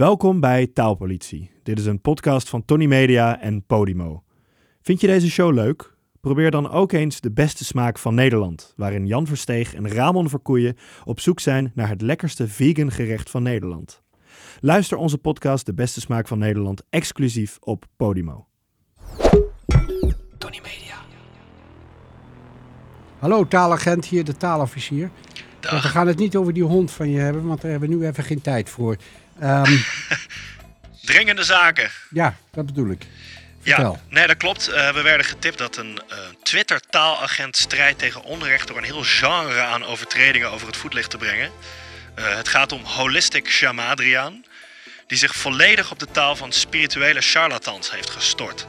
Welkom bij Taalpolitie. Dit is een podcast van Tony Media en Podimo. Vind je deze show leuk? Probeer dan ook eens de beste smaak van Nederland, waarin Jan Versteeg en Ramon Verkoeien op zoek zijn naar het lekkerste vegan gerecht van Nederland. Luister onze podcast De Beste Smaak van Nederland exclusief op Podimo. Tony Media. Hallo taalagent, hier de taalofficier. We gaan het niet over die hond van je hebben, want daar hebben we nu even geen tijd voor. Ehm, Dringende zaken. ja, dat bedoel ik. Vertel. Ja, nee, dat klopt. Eh, we werden getipt dat een eh, Twitter-taalagent strijdt tegen onrecht door een heel genre aan overtredingen over het voetlicht te brengen. Eh, het gaat om Holistic Shamadriaan, die zich volledig op de taal van spirituele charlatans heeft gestort.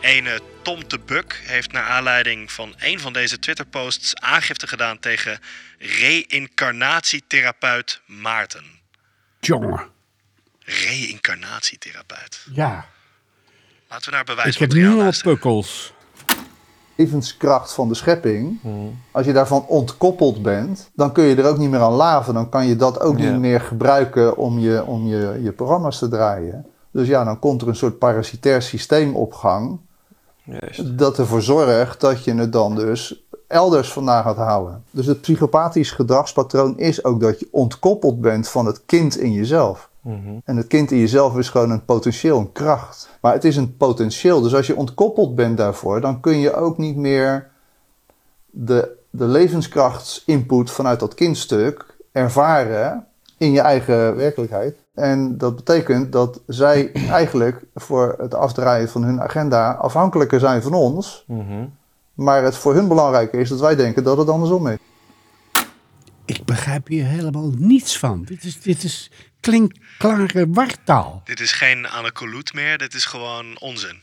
Ene Tom de Buk heeft naar aanleiding van een van deze Twitter-posts aangifte gedaan tegen reïncarnatietherapeut Maarten. Jongen, Reïncarnatietherapeut. ja. Laten we naar Ik bewijs heb nu al pukkels. levenskracht van de schepping, als je daarvan ontkoppeld bent, dan kun je er ook niet meer aan laven. Dan kan je dat ook Ja. niet meer gebruiken om, je, om je, je programma's te draaien. Dus ja, dan komt er een soort parasitair systeem op gang, Juist. dat ervoor zorgt dat je het dan dus elders vandaan gaat houden. Dus het psychopathisch gedragspatroon is ook dat je ontkoppeld bent van het kind in jezelf. En het kind in jezelf is gewoon een potentieel, een kracht. Maar het is een potentieel. Dus als je ontkoppeld bent daarvoor, dan kun je ook niet meer de, de levenskrachtsinput vanuit dat kindstuk ervaren in je eigen werkelijkheid. En dat betekent dat zij eigenlijk voor het afdraaien van hun agenda afhankelijker zijn van ons. Maar het voor hun belangrijker is dat wij denken dat het andersom is. Ik begrijp hier helemaal niets van. Dit is, dit is klinkklare wartaal. Dit is geen anacoluut meer, dit is gewoon onzin.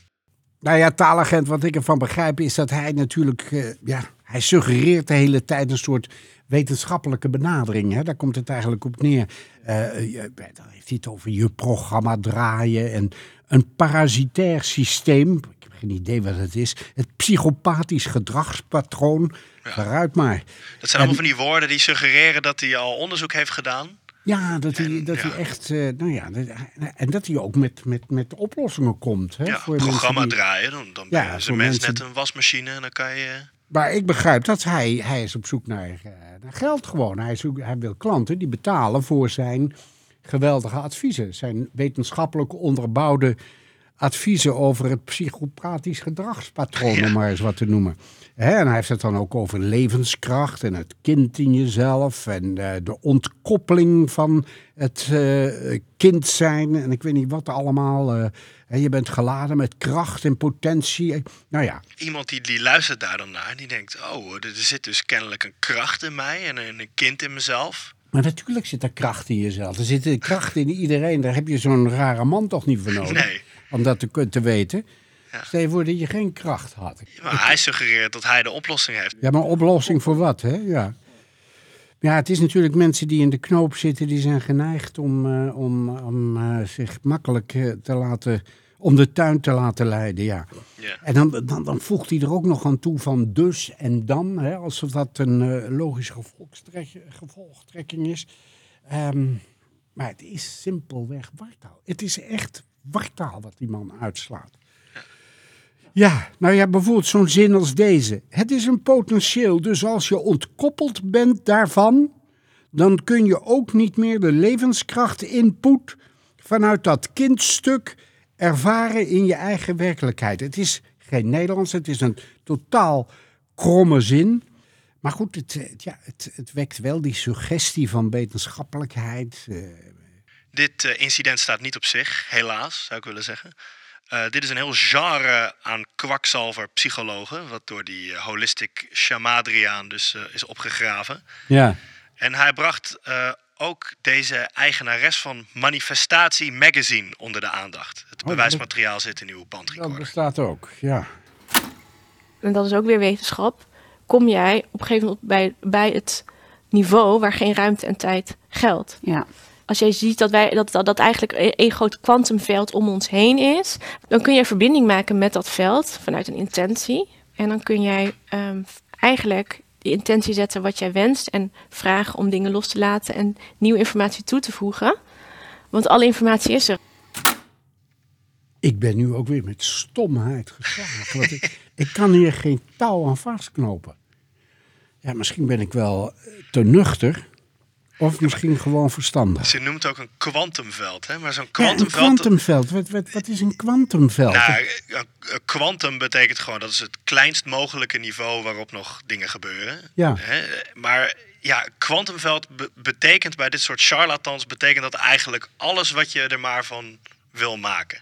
Nou ja, taalagent, wat ik ervan begrijp is dat hij natuurlijk, eh, ja, hij suggereert de hele tijd een soort wetenschappelijke benadering. Hè? Daar komt het eigenlijk op neer. Eh, je- dan heeft hij het over je programma draaien en een parasitair systeem. Ik heb geen idee wat het is. Het psychopathisch gedragspatroon. Waaruit maar. Dat zijn allemaal van die woorden die suggereren dat hij al onderzoek heeft gedaan. Ja, dat hij, En, dat ja. hij echt, eh, nou ja, dat- en dat hij ook met, met, met oplossingen komt. Hè, Ja, voor programma die- draaien, dan, dan Ja, ben mens mensen- net een wasmachine en dan kan je... Maar ik begrijp dat hij, hij is op zoek naar, eh, naar geld gewoon. Hij, zoekt, hij wil klanten die betalen voor zijn geweldige adviezen. Zijn wetenschappelijk onderbouwde adviezen over het psychopathisch gedragspatroon, Ja. om maar eens wat te noemen. En hij heeft het dan ook over levenskracht en het kind in jezelf en eh, de ontkoppeling van het eh, kind zijn en ik weet niet wat allemaal. eh, hè, je bent geladen met kracht en potentie. Eh, Nou ja, Iemand die, die luistert daar dan naar, die denkt... oh, er zit dus kennelijk een kracht in mij en een, een kind in mezelf. Maar natuurlijk zit er kracht in jezelf. Er zit kracht in iedereen. Daar heb je zo'n rare man toch niet voor nodig. Nee. Om dat te, te weten. Ja. Stel je voor dat je geen kracht had. Maar hij suggereert dat hij de oplossing heeft. Ja, maar oplossing voor wat, hè? Ja. Ja, het is natuurlijk mensen die in de knoop zitten, die zijn geneigd om, eh, om, om eh, zich makkelijk eh, te laten, om de tuin te laten leiden, ja. Ja. En dan, dan, dan voegt hij er ook nog aan toe van dus en dan, hè, alsof dat een logische gevolgtrekking is. Ehm, maar het is simpelweg wartaal. Het is echt wartaal wat die man uitslaat. Ja, nou ja, bijvoorbeeld zo'n zin als deze. Het is een potentieel, dus als je ontkoppeld bent daarvan, dan kun je ook niet meer de levenskracht input vanuit dat kindstuk ervaren in je eigen werkelijkheid. Het is geen Nederlands, het is een totaal kromme zin. Maar goed, het, ja, het, het wekt wel die suggestie van wetenschappelijkheid. eh, Dit eh, incident staat niet op zich, helaas, zou ik willen zeggen. Eh, dit is een heel genre aan kwakzalver-psychologen, wat door die eh, holistic shamadriaan dus is opgegraven. ja. En hij bracht eh, ook deze eigenares van Manifestatie Magazine onder de aandacht. Het dat- bewijsmateriaal zit in uw Dat bandrecorder. bestaat ook, ja. en dat is ook weer wetenschap, kom jij op een gegeven moment bij, bij het niveau waar geen ruimte en tijd geldt. Ja. Als jij ziet dat, wij, dat, dat, dat eigenlijk een, groot kwantumveld om ons heen is, dan kun je verbinding maken met dat veld vanuit een intentie. En dan kun jij ehm, eigenlijk die intentie zetten wat jij wenst en vragen om dingen los te laten en nieuwe informatie toe te voegen. Want alle informatie is er. Ik ben nu ook weer met stomheid geslagen. want ik, ik kan hier geen touw aan vastknopen. Ja, misschien ben ik wel te nuchter. Of misschien gewoon verstandig. Ze noemt ook een kwantumveld, hè? Maar zo'n een kwantumveld... kwantumveld. Wat, wat, wat is een kwantumveld? Nou, kwantum betekent gewoon dat is het kleinst mogelijke niveau waarop nog dingen gebeuren. Ja. Hè? Maar ja, kwantumveld be- betekent bij dit soort charlatans betekent dat eigenlijk alles wat je er maar van wil maken.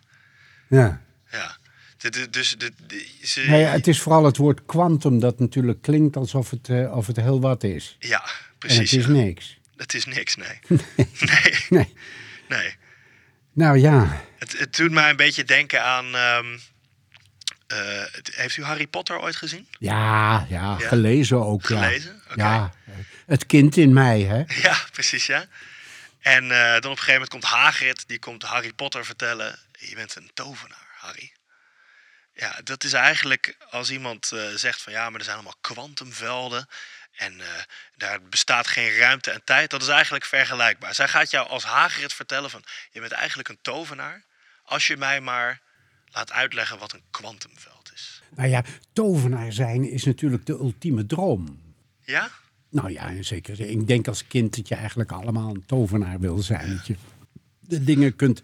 ja. Ja. Dus ze, Nee, het is vooral het woord kwantum dat natuurlijk klinkt alsof het, eh, of het heel wat is. ja, En precies. het is niks. Het is niks, nee. nee. Nee. Nee. Nou ja, Het, het doet mij een beetje denken aan. ehm, eh, heeft u Harry Potter ooit gezien? ja, ja, Ja. gelezen ook. ja. Gelezen? Ja, het kind in mij, hè? Ja, precies, ja. En eh, dan op een gegeven moment komt Hagrid, die komt Harry Potter vertellen: Je bent een tovenaar, Harry. Ja, dat is eigenlijk als iemand eh, zegt van ja, maar er zijn allemaal kwantumvelden. En eh, daar bestaat geen ruimte en tijd. Dat is eigenlijk vergelijkbaar. Zij gaat jou als Hagrid vertellen van je bent eigenlijk een tovenaar. Als je mij maar laat uitleggen wat een kwantumveld is. Nou ja, tovenaar zijn is natuurlijk de ultieme droom. Ja? Nou ja, zin. Ik denk als kind dat je eigenlijk allemaal een tovenaar wil zijn. Dat je de dingen kunt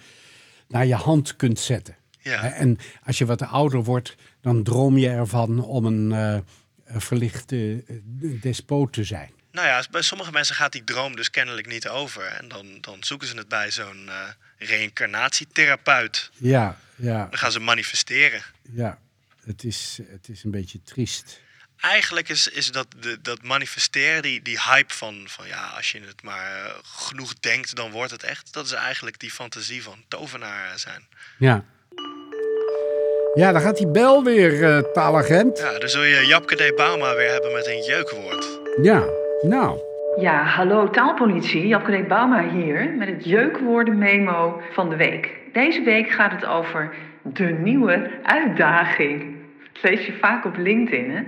naar je hand kunt zetten. Ja. En als je wat ouder wordt, dan droom je ervan om een, eh, een verlichte eh, despoot te zijn. Nou ja, bij sommige mensen gaat die droom dus kennelijk niet over. En dan, dan zoeken ze het bij zo'n eh reïncarnatietherapeut. Ja, ja, Dan gaan ze manifesteren. ja. Het is, het is een beetje triest. Eigenlijk is, is dat, de, dat manifesteren, die, die hype van, van ja, als je het maar eh, genoeg denkt, dan wordt het echt. Dat is eigenlijk die fantasie van tovenaar zijn. Ja. Ja, dan gaat die bel weer, eh, taalagent. Ja, dan zul je Japke de Bauma weer hebben met een jeukwoord. Ja, nou. Ja, hallo taalpolitie. Japke D. Bauma hier met het jeukwoorden-memo van de week. Deze week gaat het over de nieuwe uitdaging. Dat lees je vaak op LinkedIn, hè?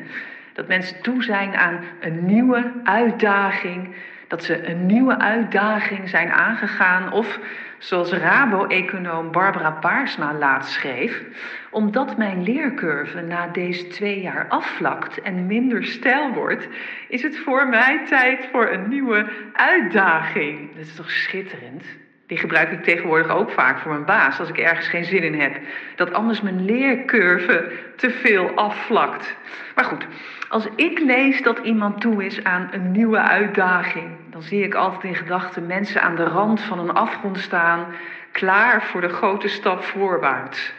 Dat mensen toe zijn aan een nieuwe uitdaging. Dat ze een nieuwe uitdaging zijn aangegaan. Of zoals Rabo-econoom Barbara Paarsma laatst schreef... omdat mijn leercurve na deze twee jaar afvlakt en minder stijl wordt... is het voor mij tijd voor een nieuwe uitdaging. Dat is toch schitterend? Die gebruik ik tegenwoordig ook vaak voor mijn baas als ik ergens geen zin in heb. Dat anders mijn leercurve te veel afvlakt. Maar goed, als ik lees dat iemand toe is aan een nieuwe uitdaging, dan zie ik altijd in gedachten mensen aan de rand van een afgrond staan, klaar voor de grote stap voorwaarts.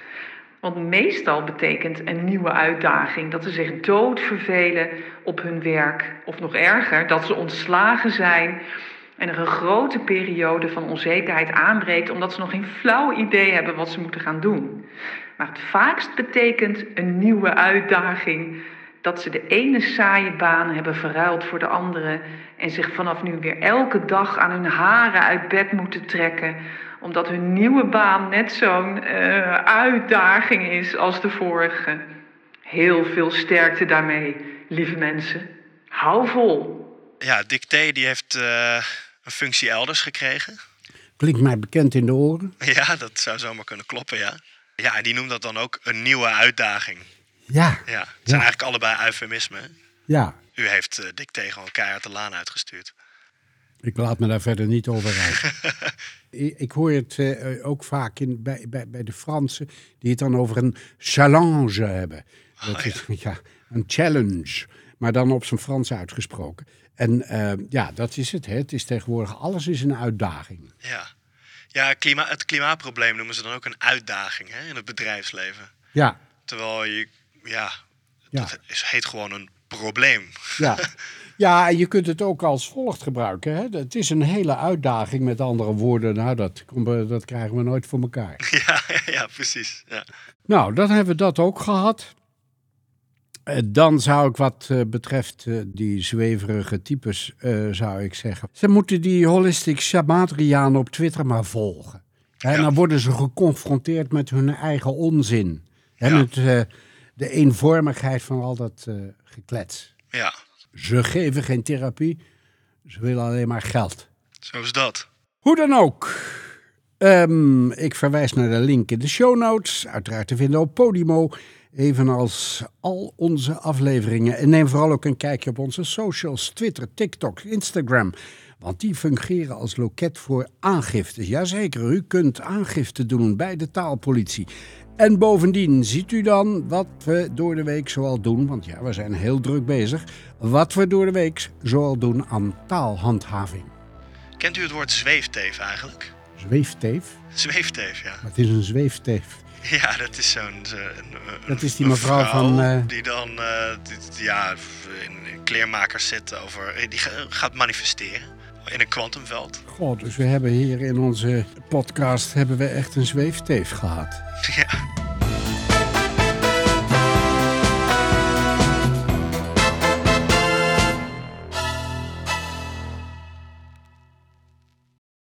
Want meestal betekent een nieuwe uitdaging dat ze zich dood vervelen op hun werk. Of nog erger, dat ze ontslagen zijn en er een grote periode van onzekerheid aanbreekt omdat ze nog geen flauw idee hebben wat ze moeten gaan doen. Maar het vaakst betekent een nieuwe uitdaging dat ze de ene saaie baan hebben verruild voor de andere en zich vanaf nu weer elke dag aan hun haren uit bed moeten trekken omdat hun nieuwe baan net zo'n eh, uitdaging is als de vorige. Heel veel sterkte daarmee, lieve mensen. Hou vol. Ja, Dicté die heeft eh, een functie elders gekregen. Klinkt mij bekend in de oren. Ja, dat zou zomaar kunnen kloppen, ja. Ja, en die noemt dat dan ook een nieuwe uitdaging. Ja, Ja, het zijn eigenlijk allebei eufemismen. ja. U heeft uh, Dicté gewoon keihard de laan uitgestuurd. Ik laat me daar verder niet over uit. ik, hoor het uh, ook vaak in, bij, bij, bij de Fransen, die het dan over een challenge hebben. Dat Oh, is, ja, een challenge, maar dan op zijn Frans uitgesproken. En uh, ja, dat is het. Hè. Het is tegenwoordig, alles is een uitdaging. Ja, ja klima het klimaatprobleem noemen ze dan ook een uitdaging hè, in het bedrijfsleven. Ja. Terwijl je, ja, Ja. dat is, heet gewoon een probleem. Ja. ja, en je kunt het ook als volgt gebruiken. Hè. Het is een hele uitdaging, met andere woorden. Nou, dat, dat krijgen we nooit voor elkaar. Ja, ja precies. Ja. Nou, dan hebben we dat ook gehad. Eh, Dan zou ik wat uh, betreft uh, die zweverige types, zou ik zeggen. Ze moeten die holistic shamadriaan op Twitter maar volgen. En ja. dan worden ze geconfronteerd met hun eigen onzin. Ja. En met de eenvormigheid van al dat geklets. Ja. Ze geven geen therapie, ze willen alleen maar geld. Zo is dat. Hoe dan ook. Ehm, ik verwijs naar de link in de show notes. Uiteraard te vinden op Podimo. Evenals al onze afleveringen. En neem vooral ook een kijkje op onze socials: Twitter, TikTok, Instagram. Want die fungeren als loket voor aangifte. Jazeker, u kunt aangifte doen bij de taalpolitie. En bovendien ziet u dan wat we door de week zoal doen. Want ja, we zijn heel druk bezig. Wat we door de week zoal doen aan taalhandhaving. Kent u het woord zweefteef eigenlijk? Zweefteef? Zweefteef, ja. Wat is een zweefteef? Ja, dat is zo'n... Dat is die mevrouw vrouw van, eh, Die dan eh, die- ja, in kleermakers zit over... eh, Die ga- gaat manifesteren in een kwantumveld. God, dus we hebben hier in onze podcast hebben we echt een zweefteef gehad. Ja.